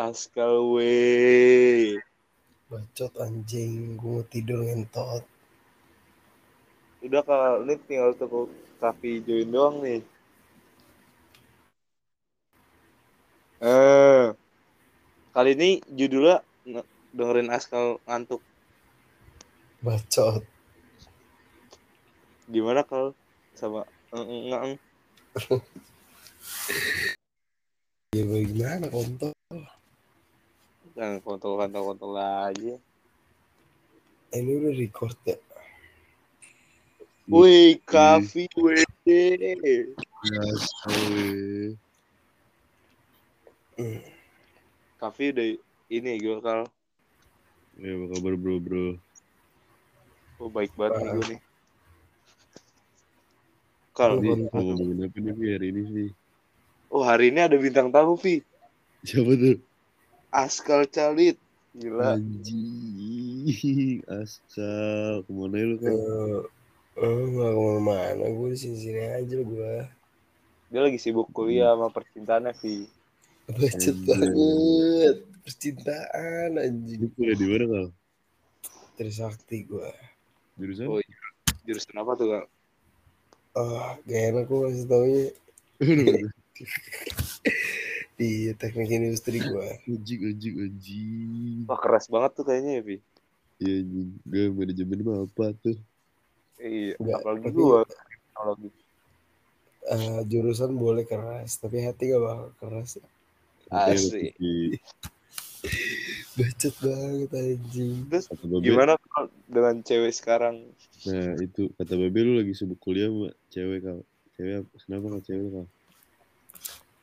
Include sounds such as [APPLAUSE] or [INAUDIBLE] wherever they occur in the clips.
Askal we. Bacot anjing, gue tidur ngentot. Udah kalau ini tinggal tuh kafe join doang nih. Eh. Kali ini judulnya nge- dengerin Askal ngantuk. Bacot. Gimana kalau sama enggak [LAUGHS] Ya bagaimana kontol? Jangan kontol-kontol-kontol aja. Eh, Ini udah record ya? Wih, kafe. Ya, sorry. Hmm. Kafe udah ini gue kal. Ya, apa kabar bro bro? Oh, baik banget nih gue nih. Kal, mau ngomongin apa nih hari ini sih? oh hari ini ada bintang tamu, Vi. Siapa tuh? Askal Calit. Gila. Anjing, Askal, ke mana lu kan? Eh, eh, nggak ke mana-mana. Gue di sini-sini aja gue. Dia lagi sibuk kuliah sama percintaannya, Vi. Anjing. banget. Percintaan anjing. Lu kuliah di mana kal? Trisakti gue. Jurusan? Oh, Jurusan apa tuh, Kak? Ah, gak enak gue kasih taunya. [LAUGHS] Di teknik industri gue. [LAUGHS] anjing, anjing, anjing. Wah, keras banget tuh kayaknya ya, Vi. Iya gak manajemen mah apa tuh? Iya, Enggak, apalagi tapi- gue teknologi. Eh, jurusan boleh keras, tapi hati gak bakal keras. Asli. [LAUGHS] Bacot banget anjing. Terus Babe, gimana dengan cewek sekarang? nah itu kata Babe lu lagi sibuk kuliah sama cewek kal. Cewek apa? Kenapa kal cewek kal?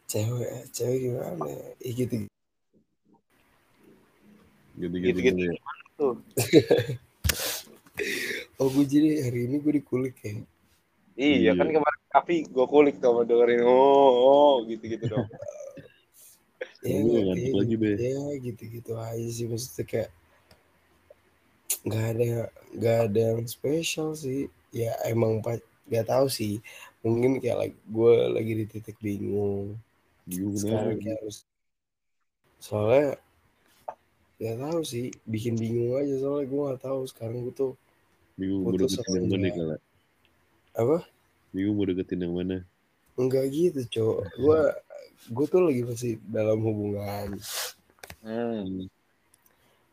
Cewek, cewek gimana? Ih gitu. Gitu-gitu Gitu-gitu. dulu ya. Tuh. [LAUGHS] Oh gue jadi hari ini gue dikulik ya. Iya, Iya. kan kemarin tapi gue kulik tuh sama dengerin oh, oh gitu-gitu dong. [LAUGHS] Ya, Lu nggak ngantuk kayak lagi, gitu. Be. Ya gitu-gitu aja sih maksudnya kayak nggak ada nggak ada yang spesial sih. Ya emang pa- nggak tahu sih. Mungkin kayak lagi gue lagi di titik bingung. Bingung kenapa? Sekarang harus soalnya nggak tahu sih. Bikin bingung aja soalnya gue nggak tahu sekarang gue tuh Bingung mau putus deketin yang mana enggak. kal? apa? Bingung mau deketin yang mana? Enggak gitu, cowok. Gue gue tuh lagi masih dalam hubungan. Hmm.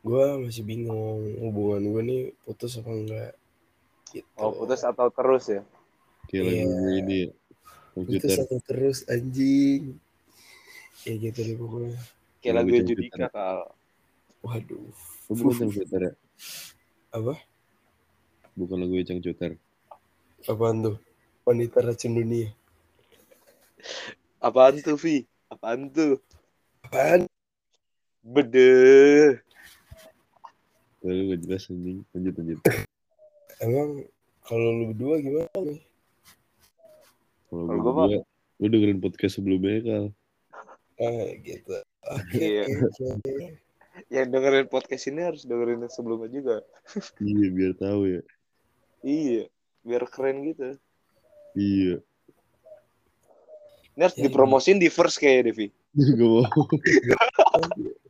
Gue masih bingung hubungan gue nih putus apa enggak. Gitu. Oh, putus atau terus ya? Kayak lagu ini ya. Putus atau terus anjing. Ya gitu deh pokoknya. Kayak Lagu. Judika kal. Waduh. Bukan komputer ya? Apa? Bukan lagu Ecang Cuter. Apaan tuh? Wanita racun dunia. Apaan tuh, Vi? Apaan tuh? Apaan? Bede. Lalu gak jelas anjing. Lanjut, lanjut. Emang kalau lu berdua gimana nih? Kalau gue gua berdua, lu dengerin podcast sebelumnya kal. Ah gitu. Oke. Iya. oke, oke. Yang dengerin podcast ini harus dengerin yang sebelumnya juga. Iya, biar tahu ya. Iya, biar keren gitu. Iya. Ini harus Ya, dipromosin di first kayak Devi. [LAUGHS] Gak mau.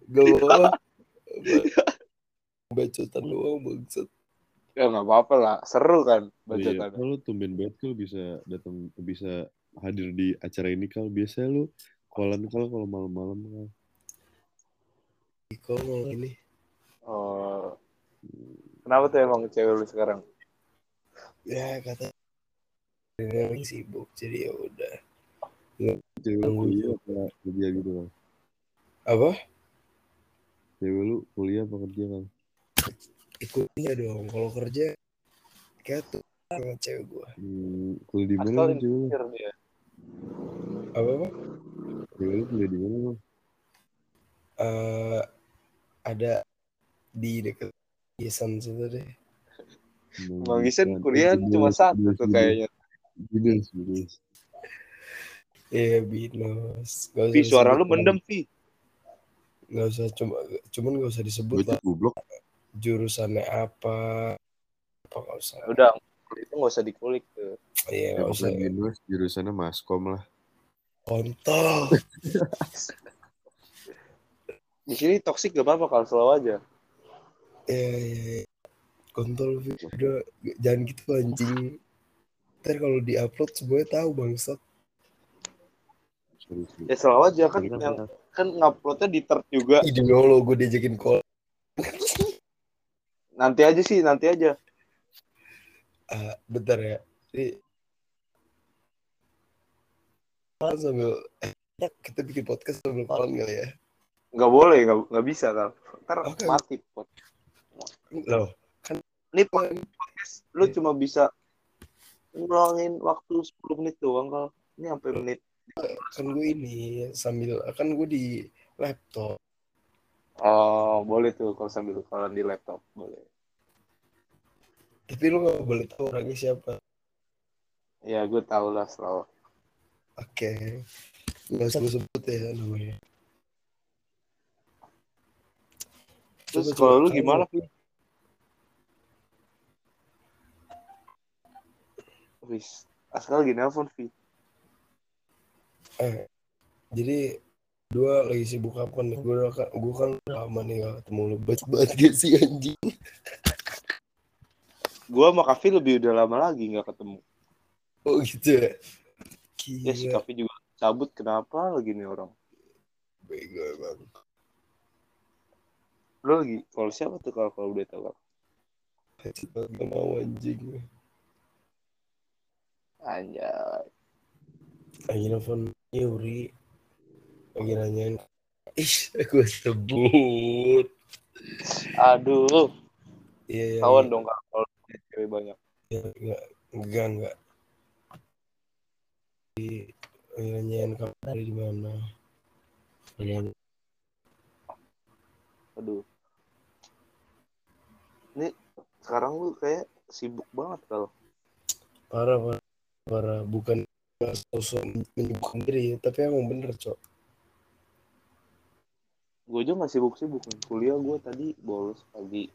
Gak apa Bacotan doang bangsat. Ya nggak apa-apa lah, seru kan Iya, bacotan. kalau tumben banget kal bisa datang bisa hadir di acara ini kal. Biasanya lu kolan kal kalau malam-malam kal. Kok mau ini? Oh, kenapa tuh emang cewek lu sekarang? Ya kata lagi sibuk jadi ya udah. Cewek lu kuliah apa kerja gitu kal? Apa? Cewek lu kuliah apa kerja kal? Ikutnya dong. Kalau kerja kayak tuh sama cewek gua. Hmm, kuliah di mana cewek lu? dia. Apa apa? Cewek lu kuliah di mana lu? Eh ada di dekat Yayasan situ deh. Bang Gisen kuliah cuma satu tuh kayaknya. Binus, binus. Iya binus. Gak Vi, suara lu mendem, Vi. Gak usah cuma cuman gak usah disebut lah goblok. jurusannya apa. Apa gak usah. Udah, itu nggak usah dikulik tuh. Iya Ya, gak usah. binus jurusannya maskom lah. Kontol. [LAUGHS] Di sini toxic gak apa-apa kalau selalu aja. ya ya, ya. kontol udah jangan gitu anjing ntar kalau diupload semuanya tahu bangsat. Ya selalu aja kan Sorry, yang kan nguploadnya di third juga. Demi Allah gue diajakin call Nanti aja sih, nanti aja. Ah, bentar ya Ini Kan sambil eh, kita bikin podcast sambil kawan kali ya Nggak boleh, nggak, nggak bisa kan. Ntar Oke. mati. Pot. loh Ini podcast lu cuma bisa ngulangin waktu 10 menit doang kalau ini sampai menit. kan gue ini sambil kan gue di laptop Oh, boleh tuh kalau sambil kawan di laptop, boleh. tapi lu gak boleh tahu orangnya siapa Ya, gue tau lah selalu. Oke nggak usah gue sebut ya namanya Terus Coba- kalau lu gimana? Wis, asal lagi nelpon, Vi. eh, jadi dua lagi sibuk apa nih gue kan gue kan lama nih gak ketemu lu banget banget gak sih anjing Gue sama Kavi lebih udah lama lagi nggak ketemu. oh gitu ya Ya gila. Kavi juga cabut, kenapa lagi nih orang? bego emang. Lu lagi, kalau siapa tuh kalau kalau udah tahu? gak mau anjing. Anjay. lagi nelfon Yuri. Lagi nanyain. Ih gue sebut. Aduh, iya iya kawan dong Kak, kalau cewek banyak. iya, enggak enggak enggak nanyain kamu dari mana Nanyain, Aduh. Ini sekarang lu kayak sibuk banget kalau. parah parah parah bukan sosok menyibukkan diri tapi emang bener cok Gue aja nggak sibuk-sibuk. Kuliah gue tadi bolos pagi.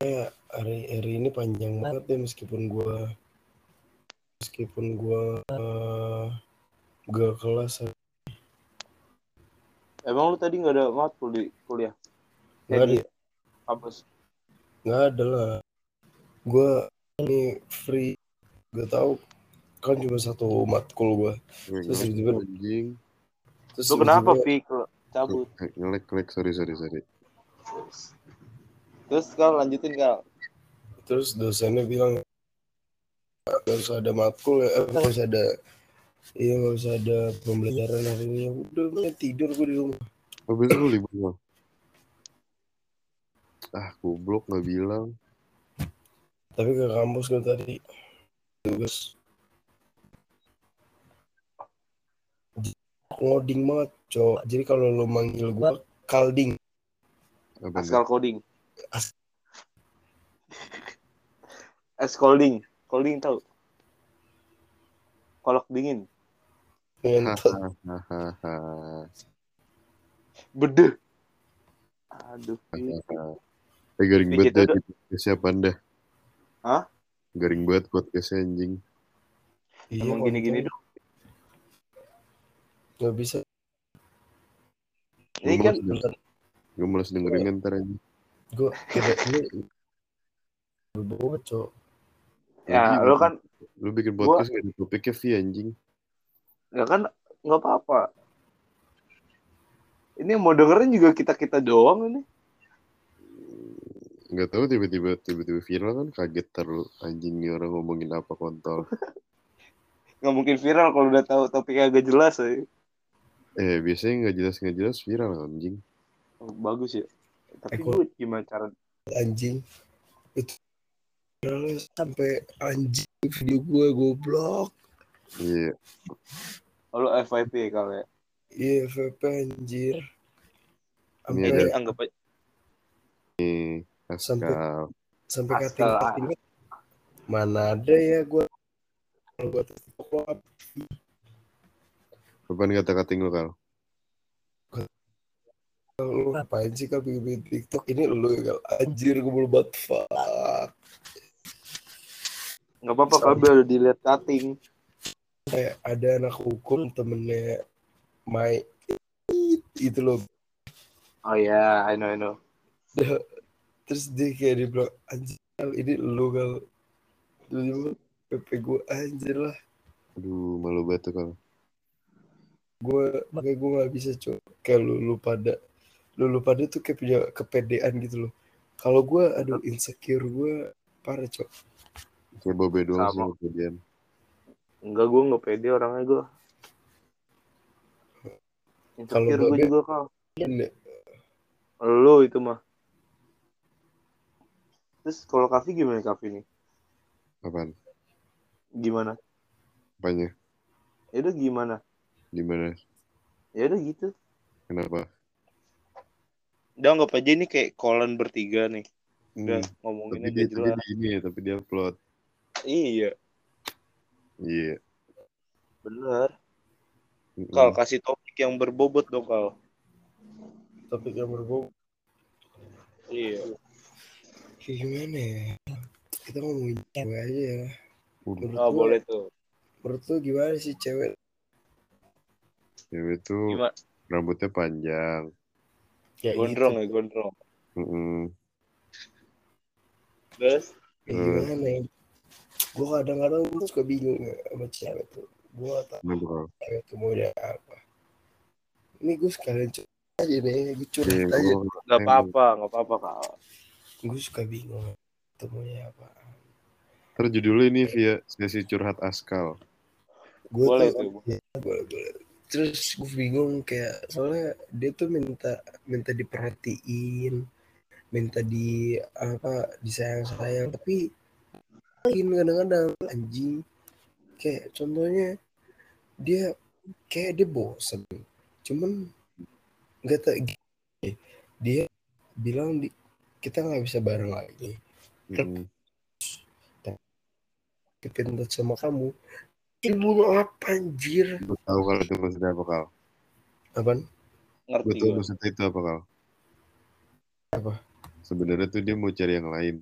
Hari hari ini panjang banget ya meskipun gua meskipun gua eh, gak kelas Emang lu tadi nggak ada matkul di kuliah? Nggak di kampus. nggak ada lah gua ini free gak tahu kan cuma satu matkul gua Gue Terus ngelek tiba-tiba- terus Lu kenapa? Kalau cabut. Ngelek, ngelek. Sorry, sorry, sorry. Terus kalau lanjutin kal. terus dosennya bilang gak usah ada matkul ya eh, gak usah ada iya gak usah ada pembelajaran hari ini Ya udah gue tidur gue di rumah besok lu libur Bang? Ah, goblok nggak bilang. tapi ke kampus gue tadi tugas ngoding banget cowok jadi kalau lo manggil gue kalding Askal coding. As- Es colding. Colding tahu? Kolok dingin. Bede. Aduh. Eh, garing banget udah. di podcastnya Panda. Hah? Garing banget podcastnya anjing. iya Emang gini-gini dong. nggak bisa Ini kan gue malas dengerin ntar anjing. Gue ini berbobot cowok ya lu kan Lu bikin podcast gak ada topiknya Vi anjing. ya kan nggak apa-apa. Ini yang mau dengerin juga kita kita doang ini. Gak tahu tiba-tiba tiba-tiba viral kan kaget terus anjing nih orang ngomongin apa kontol. [LAUGHS] Nggak mungkin viral kalau udah tahu topiknya agak jelas ya. eh biasanya nggak jelas nggak jelas viral anjing. Oh, bagus ya. Tapi Eko. gue gimana cara anjing itu sampai anjing video gue goblok Iya. Oh, lu FYP kali ya? iya VP anjir Ini sampai ada Ini anggap aja nih Sampai- sampai kating kating mana ada ya gue kalau gue TikTok Kapan kata-kating lu kal? Lu ngapain sih kalau bikin bikin TikTok? Ini lu ya anjir gue belum buat fuck. Nggak apa-apa kalau udah dilihat cutting. kayak ada anak hukum temennya my itu loh. Oh iya, I know, I know. terus dia kayak dia bilang anjir ini lu kal terus PP gue anjir lah. Aduh, malu banget tuh kalau. gue makanya gue nggak bisa coba kayak lu lu pada lu lu pada tuh kayak punya kepedean gitu loh kalau gue aduh insecure gue parah cok Kayak Bobe doang sih Sama. kemudian. Enggak, gue nggak pede orangnya gue. Kalau Insecure gue juga, Kal. Ini Lu itu mah. Terus kalau Kavi gimana Kavi nih? Apaan? Gimana? Apanya? Ya udah gimana? Gimana? Ya udah gitu. Kenapa? Udah anggap aja ini kayak kolan bertiga nih. Udah Hmm. ngomonginnya Tapi dia, jelas. dia ini ya, tapi dia upload. Iya, Iya. bener. Mm-mm. Kal kasih topik yang berbobot dong Kal. topik yang berbau Iya. kayak gimana ya kita ngomongin cewek aja ya Udah. menurut Oh boleh tuh. menurut lu gimana sih cewek Cewek tuh Gimana? rambutnya panjang. Ya Gondrong itu. ya gondrong. Mm-mm. Terus? Ya, gimana ya gue kadang-kadang tuh suka bingung ya sama cewek tuh gue tau Kal? cewek tuh maunya apa ini gue sekalian curhat aja nih gue curhat Iya, aja gua- Gak apa-apa, gak apa-apa Kal. gue suka bingung tuh maunya apa Ntar judulnya ini via sesi curhat askal. gue Boleh tuh. ya, boleh boleh terus gue bingung kayak soalnya dia tuh minta minta diperhatiin minta di apa disayang sayang tapi kadang-kadang anjing kayak contohnya dia kayak dia bosen cuman nggak tahu dia bilang di, kita nggak bisa bareng lagi Mm-mm. kepentot sama kamu ibu apa anjir Gue tahu kalau itu maksudnya apa, Kal. apaan Gue Ngerti tahu gue. maksudnya itu apa, Kal. Apa? Sebenarnya tuh dia mau cari yang lain.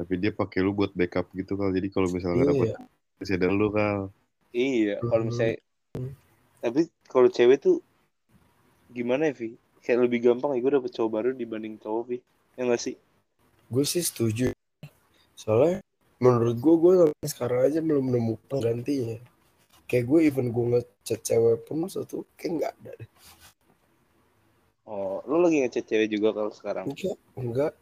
Tapi dia pakai lu buat backup gitu, Kal. Jadi kalau misalnya iya masih ada lu, Kal. Iya, kalau Hmm. misalnya tapi kalau cewek tuh gimana ya, Vi? Kayak lebih gampang ya gue dapet cowok baru dibanding cowok, Vi. Ya gak sih? gue sih setuju soalnya menurut gue gue sampai sekarang aja belum nemu penggantinya. Kayak gue even gue ngechat cewek pun satu kayak nggak ada deh. Oh, lu lagi ngechat cewek juga kalau sekarang? enggak enggak.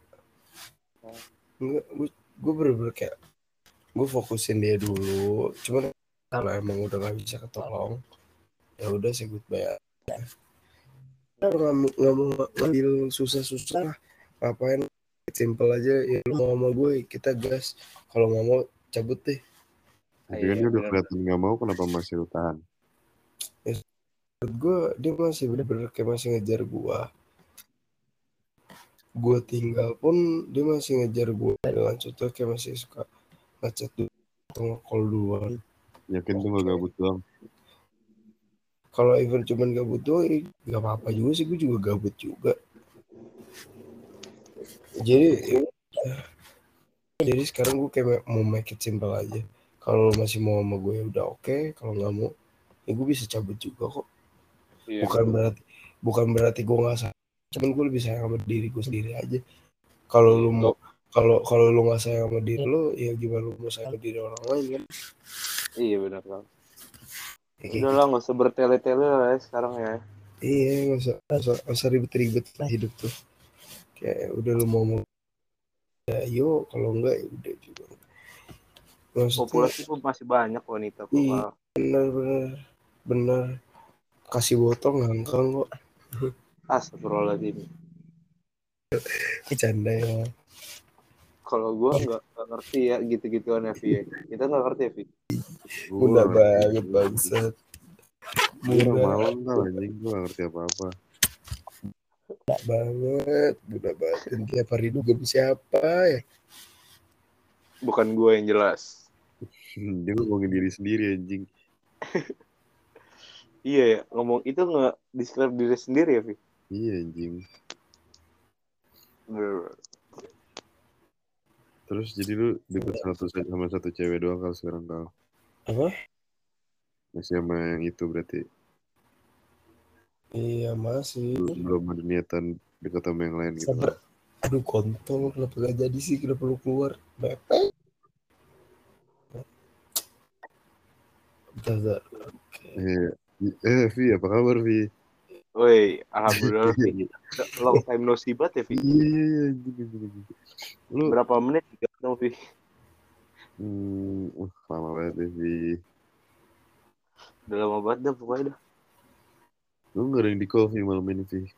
Enggak gue gue bener-bener kayak gue fokusin dia dulu. Cuman kalau emang udah nggak bisa ketolong ya udah sih. Nggak mau nggak mau ngambil susah-susah ngapain simple aja ya lu mau sama gue kita gas kalau nggak mau cabut deh Tapi Iya, kan dia udah bener. kelihatan nggak mau, kenapa masih lu tahan? menurut gue dia masih bener-bener kayak masih ngejar gue gue tinggal pun dia masih ngejar gue dengan contoh kayak masih suka ngechat dulu atau nge-call duluan Yakin tuh nggak gabut doang. kalau even cuman gabut doang ya gak apa-apa juga sih gue juga gabut juga jadi jadi sekarang gue kayak mau make it simple aja kalau lo masih mau sama gue ya udah oke kalau nggak mau ya gue bisa cabut juga kok Iya. bukan berarti bukan berarti gue nggak sayang cuman gue lebih sayang sama diri gue sendiri aja kalau lu mau kalau kalau lu nggak sayang sama diri lu ya gimana lu mau sayang sama diri orang lain kan Iya benar kan. Udah lah nggak usah bertele-tele lah ya sekarang ya. Iya, nggak usah, nggak usah, ribet-ribet hidup tuh. Kayak udah lu mau mau ya yo, kalau enggak ya udah juga. Maksudnya Populasi pun masih banyak wanita kok. Iya. Bener bener bener kasih botol ngangkang kok. Astagfirullahaladzim. Bercanda ya. Kalau gue nggak ngerti ya gitu-gituan ya, Vi. Kita nggak ngerti ya, Vi. Mudah banget bangsat. Mudah malam tau anjing, gue gak ngerti apa-apa. Banget, mudah banget. Dan tiap hari dugem siapa ya? Bukan gue yang jelas. Dia ngomongin diri sendiri anjing. [LAUGHS] Iya ya, ngomong itu nggak describe diri sendiri ya, Vi. Iya anjing. Terus jadi lu deket satu sama satu cewek doang kalau sekarang kal. Apa? Masih sama yang itu berarti. Iya masih. Belum, belum ada niatan dekat sama yang lain gitu. Sabar. Aduh kontol kenapa gak jadi sih kenapa lu keluar? Bepek. Bentar, bentar. Oke. Iya. Eh, Vi, apa kabar, Vi? Woi, alhamdulillah Vi. [LAUGHS] Long time no see banget ya Vi. Iya, iya, iya. Gini, gini, gini. Lu, Berapa menit gak ketemu Vi? hmm, uh, lama banget ya, Vi. Udah lama banget dah pokoknya dah. Lu nggak ada yang di call, Vi, malam ini, Vi?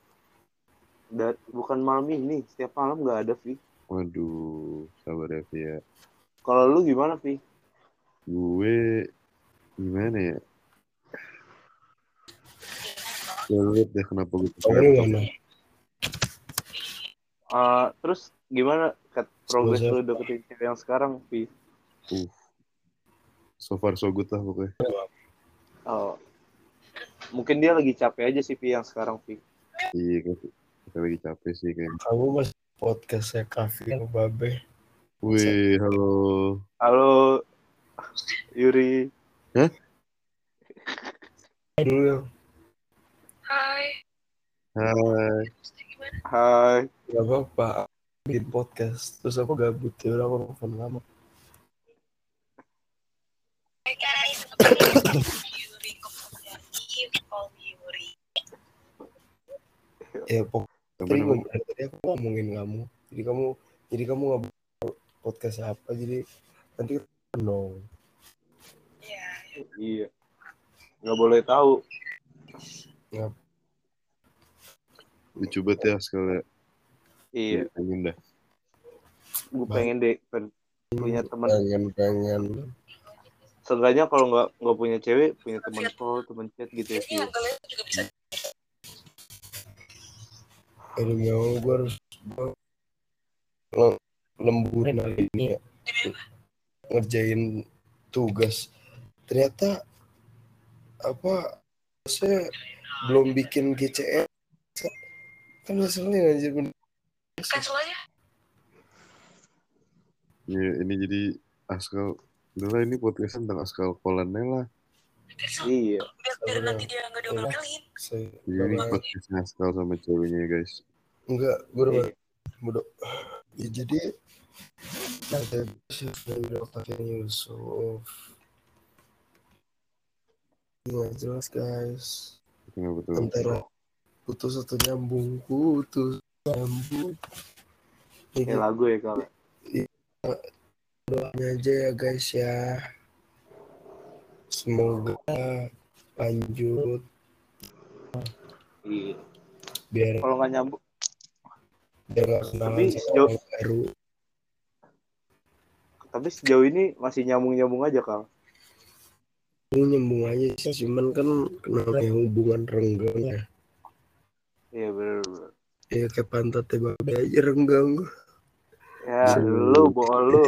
Dan bukan malam ini, setiap malam gak ada Vi. Waduh, sabar ya, Vi ya. Kalau lu gimana Vi? Gue, gimana ya? Ya, lu liat deh kenapa gue mana? Eh, terus gimana kat progres lu deketin cewek yang sekarang Vi? Uh, so far so good lah pokoknya. Oh. Mungkin dia lagi capek aja sih Vi yang sekarang Vi. Iya, kan. Kita lagi capek sih kayaknya. Kamu masih podcastnya Kavi yang babe. Wih, halo. Halo Yuri. Hai dulu yang Hai, Hai. Hai. gak apa-apa. Bikin podcast. Terus aku gabut ya udah aku nelfon. Hai guys, Yuri Komunikasi, call me Yuri. Ya pokoknya Apa tadi, ngom- tadi aku ngomongin kamu. Jadi kamu jadi kamu nggak podcast apa jadi nanti dong. Ya, Iya. Nggak boleh tahu. Lucu banget ya sekali. Iya. Pengen dah. Gue pengen deh pen- punya teman. pengen pengen Seenggaknya kalau nggak nggak punya cewek, punya teman call, teman chat gitu ya. kalian juga bisa ini mau gue harus lemburin hari ini ya ngerjain tugas ternyata apa saya belum bikin GCE kan hasilnya aja bener cancel aja. Ya, ini jadi Askal. Udah lah, ini podcast tentang Askal Kolannya lah. Cancel. Iya. Biar, biar nanti dia nggak diomelin. ini Bye-bye. podcastnya Askal sama ceweknya guys. enggak gue udah Iya. bodoh ya, jadi nanti sih dari otaknya Yusuf nggak jelas guys Kenapa tuh? antara putus atau nyambung putus nyambung ya, Kayak lagu ya kalau. doanya aja ya guys ya semoga lanjut Iya. biar Kalau nggak nyambung, biar nggak Tapi sama sejauh- baru tapi sejauh ini masih nyambung-nyambung aja kal. ini nyambung aja sih cuman kan kenapa ya hubungan renggang ya Iya bener-bener. ya kayak pantatnya babe aja renggang Ya lu bohong lu.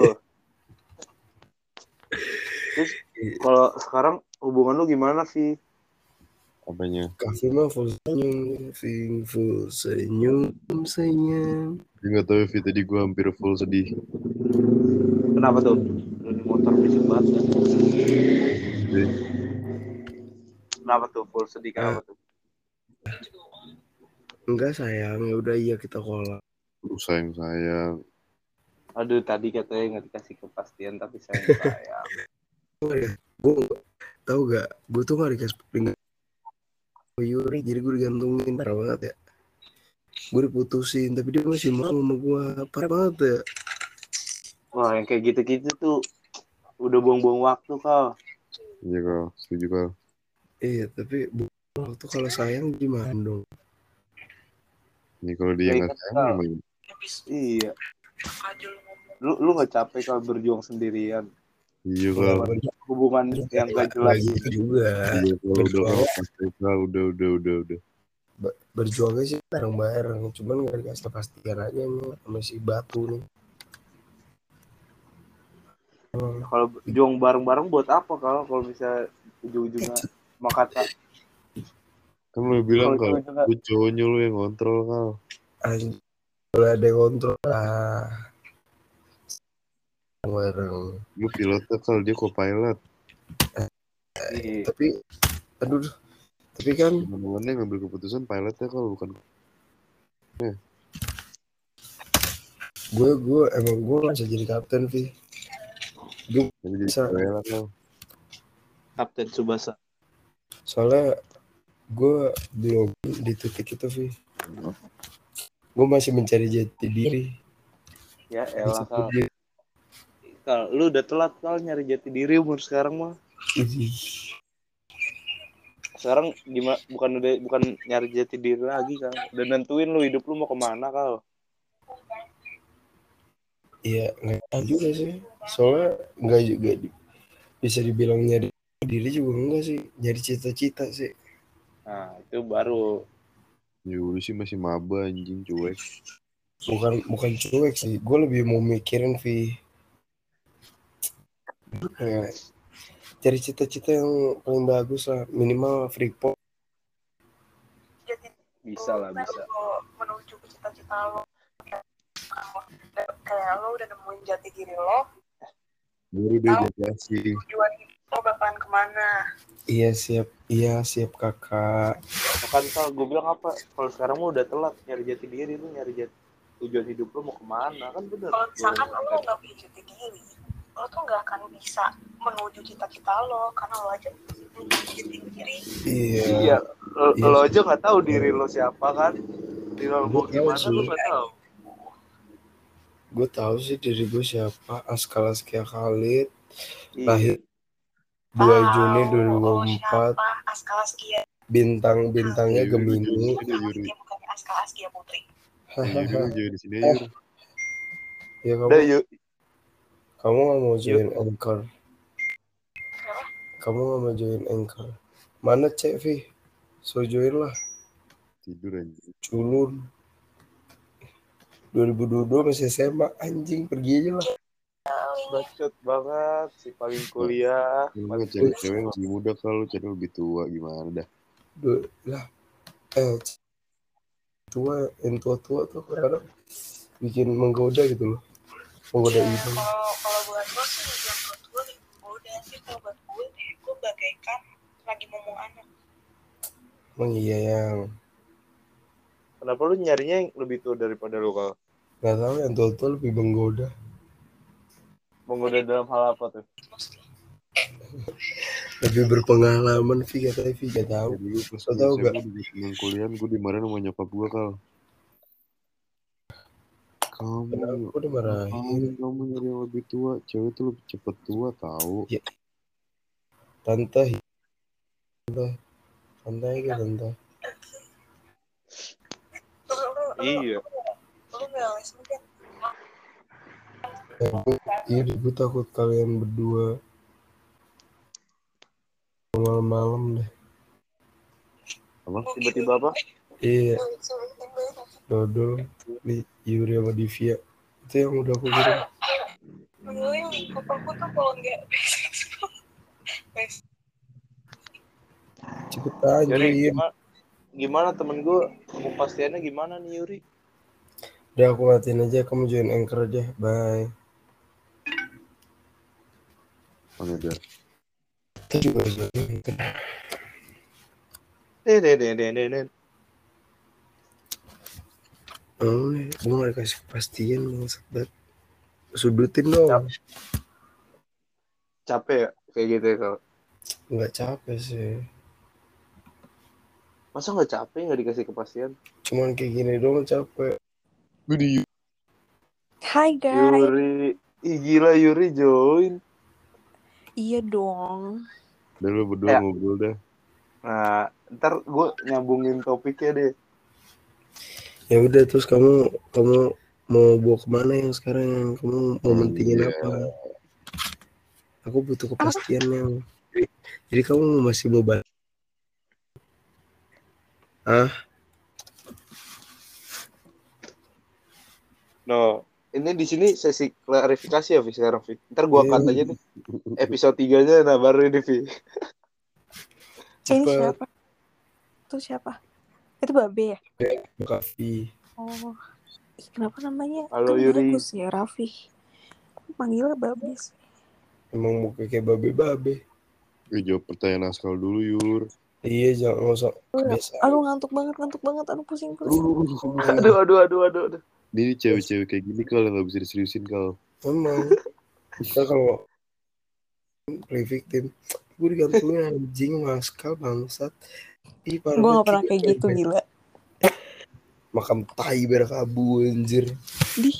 Terus kalau sekarang hubungan lu gimana sih? Apanya? kafe mah full senyum Ving full senyum senyum Gue gak tau Vi, tadi gue hampir full sedih. Kenapa tuh? Lu di motor bisik banget. ya? Jadi, Kenapa tuh? Full sedih kenapa tuh? enggak sayang ya udah iya kita kolak Aduh sayang-sayang. Aduh tadi katanya nggak dikasih kepastian tapi sayang sayang. [LAUGHS] gue tau gak gue tuh gak dikasih peringatan Yuri jadi gue digantungin parah banget ya gue diputusin tapi dia masih mau sama gue parah banget ya Wah yang kayak gitu-gitu tuh udah buang-buang waktu kal. Iya kau, setuju kau. iya tapi waktu kalau sayang gimana dong Ini kalau dia Ya, nggak sayang gimana? Iya. Lu. Lu nggak capek kal berjuang sendirian. Iya kau. Hubungan yang gak jelas. Gitu juga Iya kau udah kau udah udah udah udah. berjuangnya sih bareng-bareng cuman gak dikasih kepastian aja nih sama si batu nih Hmm, Kalau berjuang bareng-bareng buat apa kal? Kalau bisa ujung-ujungnya makata. Kan lu bilang Kalau kalau ujung-ujungnya lu cowoknya lu yang kontrol kau. anjing boleh ada yang kontrol lah bareng Lu pilotnya kalau dia co-pilot. iya. tapi aduh Tapi kan Teman-temannya ngambil keputusan pilotnya kalau bukan gue gue emang gue bisa jadi kapten Vi. Gue Bisa. Kapten Subasa. soalnya gue belum di titik itu Vi. Gue masih mencari jati diri. Ya elah kal. lu udah telat kal nyari jati diri umur sekarang mah. Sekarang gimana? Bukan udah bukan nyari jati diri lagi kal. Udah nentuin lu hidup lu mau ke mana kal. Iya nggak tahu juga sih. Soalnya nggak juga di- bisa dibilang nyari diri juga enggak sih. Nyari cita-cita sih. Nah itu baru. Ya sih masih maba anjing cuek. Bukan bukan cuek sih. Gue lebih mau mikirin Vi. Cari cita-cita yang paling bagus lah. Minimal freeport. Jadi Bisa lah bisa. lo menuju ke cita-cita lo kayak lo udah nemuin jati diri lo Baru asing. tujuan hidup lo bakalan ke mana Iya siap. Iya siap kakak. Kan kal gue bilang apa? Kalau sekarang mah udah telat nyari jati diri lu nyari jati tujuan hidup lu mau ke mana kan bener. kalau misalkan lo nggak punya jati diri lo tuh nggak akan bisa menuju cita-cita lo karena lo aja belum diri Iya. Iya, lo, Iya. lo aja nggak tahu diri lo siapa kan? Diri lo mau tahu gimana lo nggak tahu. Gue tahu sih diri gue siapa. Askal Askia Khalid. Iya. Lahir 2 Juni Tahu lo 2024. siapa Askal Askia Bintang-bintangnya Iya, Gemini. Ada Yuri. Dia bukannya Askal Askia Putri aja di sini. Yur. [LAUGHS] ya kamu Udah yuk, kamu nggak mau join anchor. Kenapa? kamu nggak mau join anchor. Mana cek Vi? So join lah. Tidur anjing. culun. 2022 masih SMA anjing. Pergi aja lah. Bacot banget si paling kuliah. Nggak cewek-cewek yang masih muda kalau cewek lebih tua gimana dah. Duh, lah. Eh tua yang tua-tua tuh kadang bikin menggoda gitu loh menggoda Ya, itu kalau kalau buat lo sih yang buat gue udah sih kalau buat gue gue bagaikan lagi ngomong anak emang iya yang Kenapa lu nyarinya yang lebih tua daripada lu kalau nggak tahu yang tua-tua lebih menggoda menggoda dalam hal apa tuh? [LAUGHS] lebih berpengalaman Vi katanya Vi gak gue Lo tau gue gak? di seneng kuliah gue dimarahin sama nyokap gue kal. Kamu Kenapa udah marahin. Kamu, kamu nyari yang lebih tua, cewek tuh lebih cepet tua tahu. tante tante. Tante aja tante. Lo lo lo Iya. iya gue takut kalian berdua malam-malam deh Tiba-tiba apa? iya dodol di Yuri sama Divya itu yang udah aku kirim Menurut papaku tuh kalau nggak [LAUGHS] basic cepetan Yuri gimana? Gimana temen gue? Kepastiannya gimana nih Yuri? udah aku matiin aja kamu join anchor aja bye Mana dia? kita juga join anchor deh deh. deh. Oh gue gak dikasih kepastian banget sudutin dong Capek ya kayak gitu ya kalau. nggak capek sih Masa nggak capek nggak dikasih kepastian? cuman kayak gini doang capek Gue di Hai guys. Yuri, Ih, gila Yuri join. Iya dong. Udah lu berdua Ya. ngobrol dah. Nah, ntar gue nyambungin topiknya deh. Ya udah terus kamu kamu mau bawa ke mana yang sekarang yang kamu mau mentingin Iya. apa aku butuh kepastian yang jadi, jadi kamu masih mau balik ah No, ini di sini sesi klarifikasi ya, Vi, sekarang, Vi. Ntar Iya. cut aja nih. Episode 3-nya, nah baru ini, Vi. Ini siapa? Itu siapa? Itu Babe ya? Kavi Oh. Ih, kenapa namanya? Halo, kan Yuri. bagus ya, Raffi. Panggilnya Babe sih. emang mau kayak babe babe Gue jawab pertanyaan Askal dulu Yur. Iya jangan nggak usah kebiasaan. Aduh ngantuk banget, ngantuk banget. Aduh pusing, pusing. Aduh, aduh, aduh, aduh, aduh. Ini cewek-cewek kayak gini kalau nggak bisa diseriusin kalau Memang. Kita kalau play victim, gue digantungin anjing maskal bangsat. Ih, Gue gak pernah kayak gitu, gila. Makam tai berkabu anjir. Di.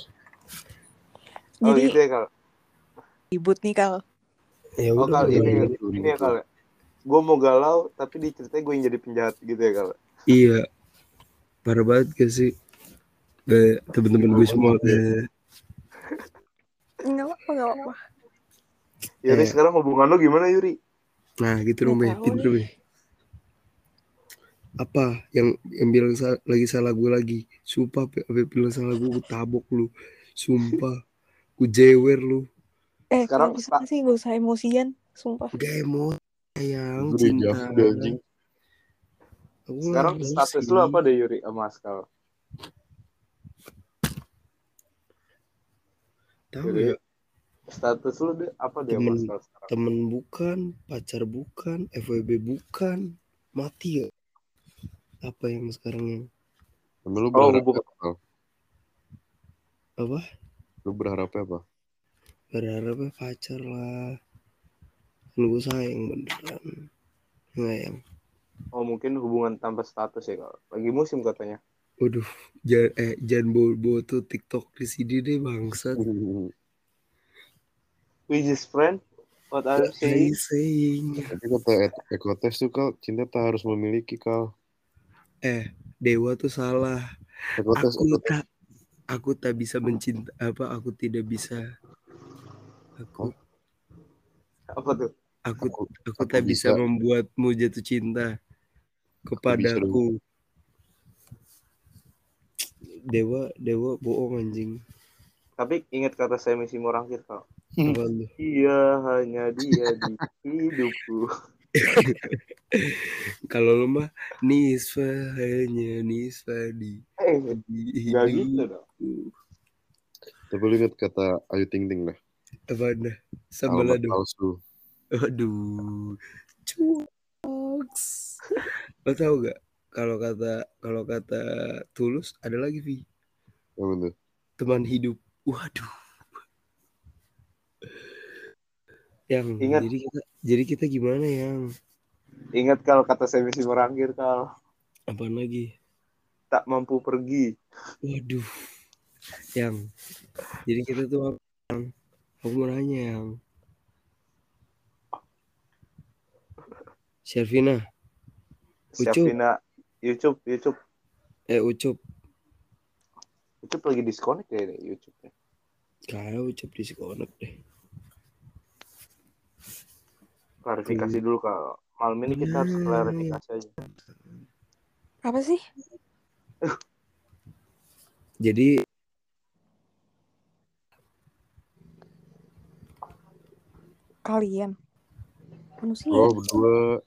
Oh, Jadi gitu ya, Kal. ribut nih, Kal. Ya Oh. Kal, ini, udah. ini ya, Kal. Gue mau galau, tapi di ceritanya gue yang jadi penjahat gitu ya, Kal. Iya. Parah banget gak sih? Temen-temen gue semua eh, Gak apa-apa, gak apa-apa. Yuri, Eh. sekarang hubungan lo gimana, Yuri? Nah gitu dong Nggak Be, pinter. Be. Apa yang yang bilang sa- lagi salah gue lagi? Sumpah Be bilang salah gue, gue tabok lu. Sumpah. Gue jewer lu. Eh, Sekarang, bisa Pak. sih gak usah emosian. Sumpah. Gak emosi sayang, cinta. jauh Sekarang status lo apa deh, Yuri, sama Askal? Tahu ya, status lo deh, apa deh sama Temen. Askal sekarang? temen bukan, pacar bukan, FWB bukan. Mati ya. Apa yang sekarang yang lu Oh, berharap hubungan. apa? Apa? Lu berharapnya apa? Berharapnya pacar lah. Kan gue sayang beneran. Nggak yang Oh, mungkin hubungan tanpa status ya, Kal. Lagi musim katanya. Waduh, jangan eh jangan bawa-bawa tuh TikTok di sini deh bangsat. [LAUGHS] We just friend? What are you saying? saying? Tapi kata Ekotes tuh kal, cinta tak harus memiliki kal. Eh, Dewa tuh salah. Ekotes, Aku tak aku tak bisa mencinta apa aku tidak bisa aku Apa tuh? aku Aku- aku aku tak bisa bisa. membuatmu jatuh cinta kepadaku. Dewa Dewa bohong anjing. Tapi ingat kata saya misi Morangkir, lu? Iya, hanya dia di hidupku. [LAUGHS] [LAUGHS] Kalau lu mah Nisfa hanya Nisfa di, Eh, di gak gitu dong. Tapi lu inget kata Ayu Ting Ting dah. Apa dah? Sambalado. palsu. Aduh, cuaks. Lo tau gak? Kalau kata kalau kata tulus ada lagi Vi Apa tuh? teman hidup. Waduh. Yang Ingat. jadi kita jadi kita gimana yang Ingat kalau kata saya misi Morangkir, Kal. apa lagi? Tak mampu pergi. Waduh. Yang jadi kita tuh? Yang? Aku mau nanya yang Shervina, Ucup. YouTube, YouTube. eh Ucup, YouTube lagi disconnect ya YouTube. -nya. kayak Ucup disconnect deh. Klarifikasi dulu, Kal. Malam ini kita harus Hmm. klarifikasi aja. Apa sih? Jadi Kalian. Manusia. Oh berdua.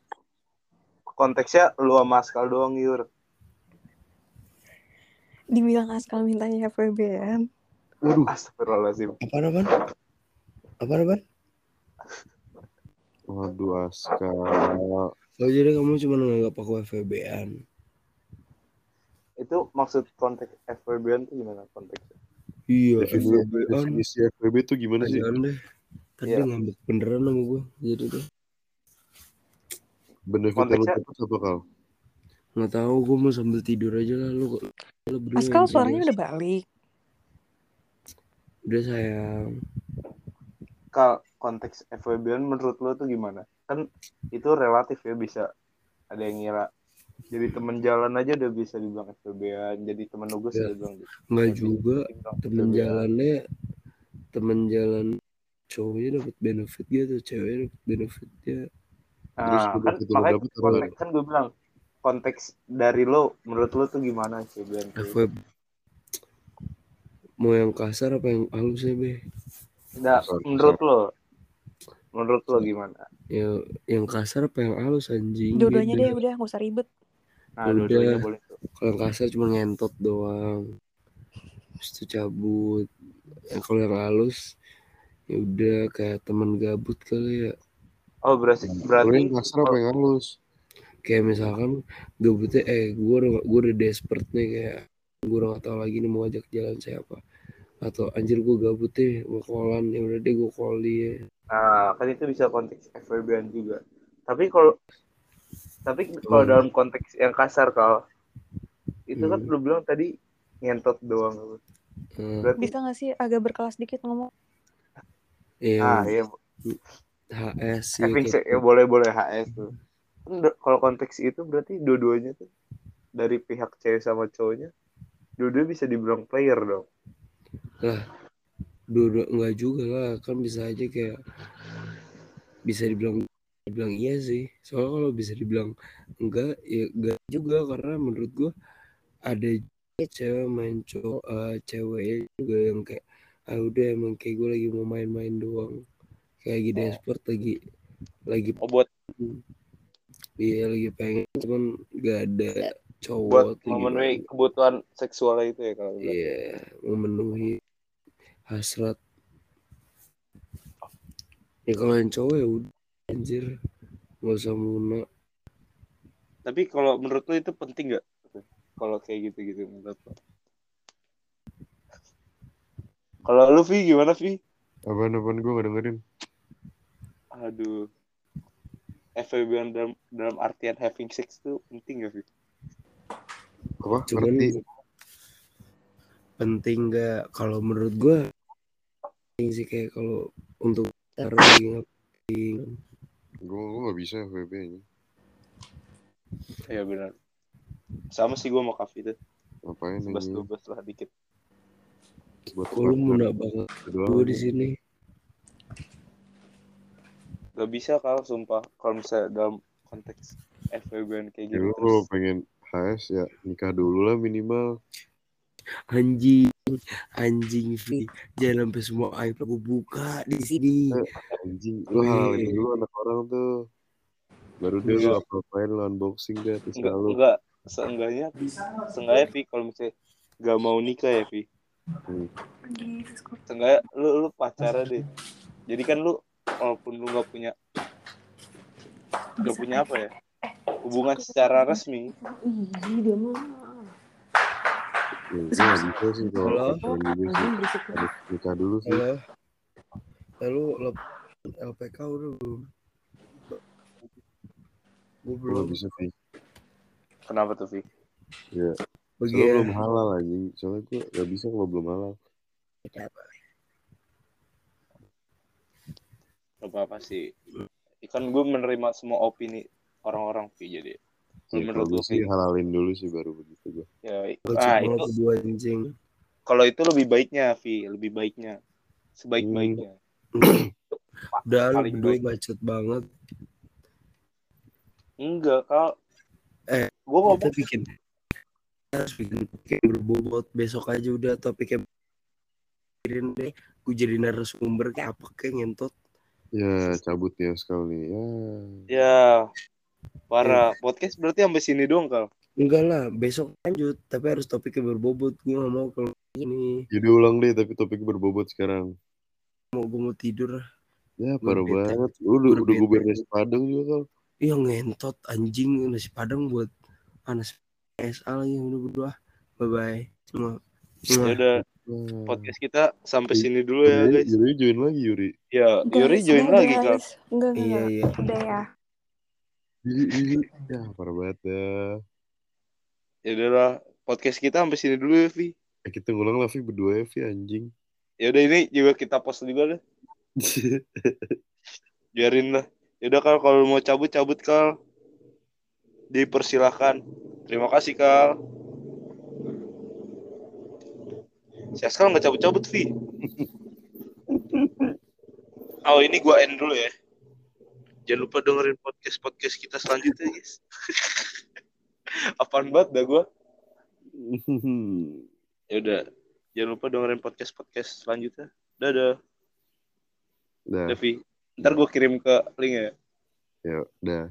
Konteksnya lu sama Askal doang, Yur. Dibilang Askal mintanya FWB-an. Waduh, Astagfirullahaladzim. apa apa? Apa apa? Waduh Askal. Oh jadi kamu cuma nganggap aku FVB-an. Itu maksud konteks FWB-an tuh gimana konteksnya? Iya, Definisi, FVB-an. definisi FBB tuh gimana sih? Jangan deh. Tadi dia ngambek beneran sama gue. Jadi tuh Benefit yang lu apa kal? nggak tahu gue mau sambil tidur aja lah lu. lu Askal suaranya udah balik. Udah sayang. Kal, konteks FWB-an menurut lo tuh gimana? Kan itu relatif ya bisa ada yang ngira jadi temen jalan aja udah bisa dibilang FWB-an, jadi temen nugas Ya. udah bilang Nggak jadi juga dibilang temen jalannya temen jalan cowoknya dapat benefit gitu, ceweknya dapat benefitnya. Terus Nah, kan makanya dapet konteks kan gue bilang konteks dari lo menurut lo tuh gimana tuh? FWB mau yang kasar apa yang halus ya be? Nah, Kasar, menurut lo menurut lo gimana? Ya yang kasar apa yang halus anjing? Dua-duanya deh udah gak usah ribet. Nah, Udah. dua-duanya boleh tuh. Kalau yang kasar cuma ngentot doang. Terus itu cabut. Yang kalau yang halus ya udah kayak teman gabut kali ya. Oh, berarti berarti yang kasar apa yang halus? kayak misalkan gabutnya eh gue udah gue udah desperate nih kayak gue udah gak tahu lagi nih mau ajak jalan siapa atau anjir gue gabut deh mau kolan ya udah deh gue call dia Nah, kan itu bisa konteks FWB-an juga. Tapi kalau tapi kalau Hmm. dalam konteks yang kasar kalau itu kan Hmm. lu bilang tadi ngentot doang. Hmm, Berarti Bisa gak sih agak berkelas dikit ngomong? iya ah iya HS ya, ya boleh boleh HS tuh. Kan kalau konteks itu berarti dua-duanya tuh dari pihak cewek sama cowoknya dua-duanya bisa dibilang player dong. lah dua enggak juga lah. Kan bisa aja kayak bisa dibilang dibilang iya sih. Soalnya kalau bisa dibilang enggak ya enggak juga. Karena menurut gua ada cewek main cowok eh, cewek juga yang kayak ah udah emang kayak gue lagi mau main-main doang. Kayak lagi desperate lagi lagi Oh buat iya lagi pengen cuman gak ada cowok buat memenuhi gimana. kebutuhan seksual itu ya kalau. Iya, memenuhi hasrat. Ya kalau yang cowok ya udah anjir, nggak usah muna. Tapi kalau menurut lu itu penting nggak? Kalau kayak gitu-gitu menurut lu? Kalau lu Vi gimana Vi? Apaan apaan gue gak dengerin. Aduh. FWB dalam dalam artian having sex itu penting gak Vi? Apa? Cuman penting nggak? Kalau menurut gua penting sih kayak kalau untuk taruh lagi ngapain. Gue gue gak bisa FWB nya. Iya benar. Sama sih gue mau kafe itu. Ngapain aja? dua belas lah dikit. Buat Kok lu muna banget doang. gua di sini. Gak bisa kalau sumpah kalau misalnya dalam konteks FWB yang kayak Ya gitu lu kalau pengen HS ya nikah dulu lah minimal. Anjing, anjing Vi. Jangan sampai semua aib aku buka di sini. Anjing, lu halalin dulu anak orang tuh. Baru deh lu apa-apain lu unboxing deh terus Enggak, lu. enggak. Seenggaknya, seenggaknya Vi kalau misalnya gak mau nikah ya Vi. Hmm. Seenggaknya lu, lu pacaran deh. Jadi kan lu walaupun lu gak punya gak punya apa ya hubungan secara resmi Ih, dia mah. Ya, gue gak bisa sih kalau sih. Harus nikah dulu sih. Halo. Lalu LPK udah belum? Gue Gue belum. gak bisa sih. kenapa tuh Vi? Ya. Bagi Soalnya ya. belum halal anjing. Soalnya gue gak bisa kalau belum halal. Gak apa-apa sih. Kan gue menerima semua opini orang-orang Vi jadi. Kalau Ya, menurut gue sih halalin dulu sih baru begitu gue. ya, ah itu anjing. kalau itu lebih baiknya Vi, lebih baiknya. Sebaik-baiknya. Udah lu Paling berdua bacot banget. Enggak, kalau Eh, gue ngomong Kita bikin harus bikin topik berbobot besok aja udah topiknya pikirin deh gue jadi narasumber kayak apa kayak ngentot Ya cabut ya sekali nih. Ya. Ya parah. Podcast berarti sampai sini doang kal. enggak lah besok lanjut tapi harus topiknya berbobot gue gak mau kalau ini Jadi ulang deh tapi topik berbobot sekarang. mau gue mau tidur Ya parah banget. Lu udah, udah gue beres Padang juga kal. iya ngentot anjing nasi padang buat panas SA lagi udah berdua bye bye Ya udah Wah. podcast kita sampai sini dulu ya guys. Yuri join lagi Yuri. Ya, Yuri join lagi kal. guys. Enggak, enggak, iya iya Udah ya. Ya parah banget ya. Ya udahlah, podcast kita sampai sini dulu ya Vi. Eh, kita ngulang lah Vi berdua ya Vi anjing. Ya udah ini juga kita post juga deh. [LAUGHS] Biarin lah. Ya udah kal kalau mau cabut cabut kal. Dipersilahkan. Terima kasih kal. Saya sekarang nggak cabut-cabut Vi. [LAUGHS] Oh ini gua end dulu ya. Jangan lupa dengerin podcast podcast kita selanjutnya guys. [LAUGHS] Apaan banget dah gua. [LAUGHS] Ya udah. Jangan lupa dengerin podcast podcast selanjutnya. Dadah. Dah, Davi. Ntar gue kirim ke link ya. ya, dah.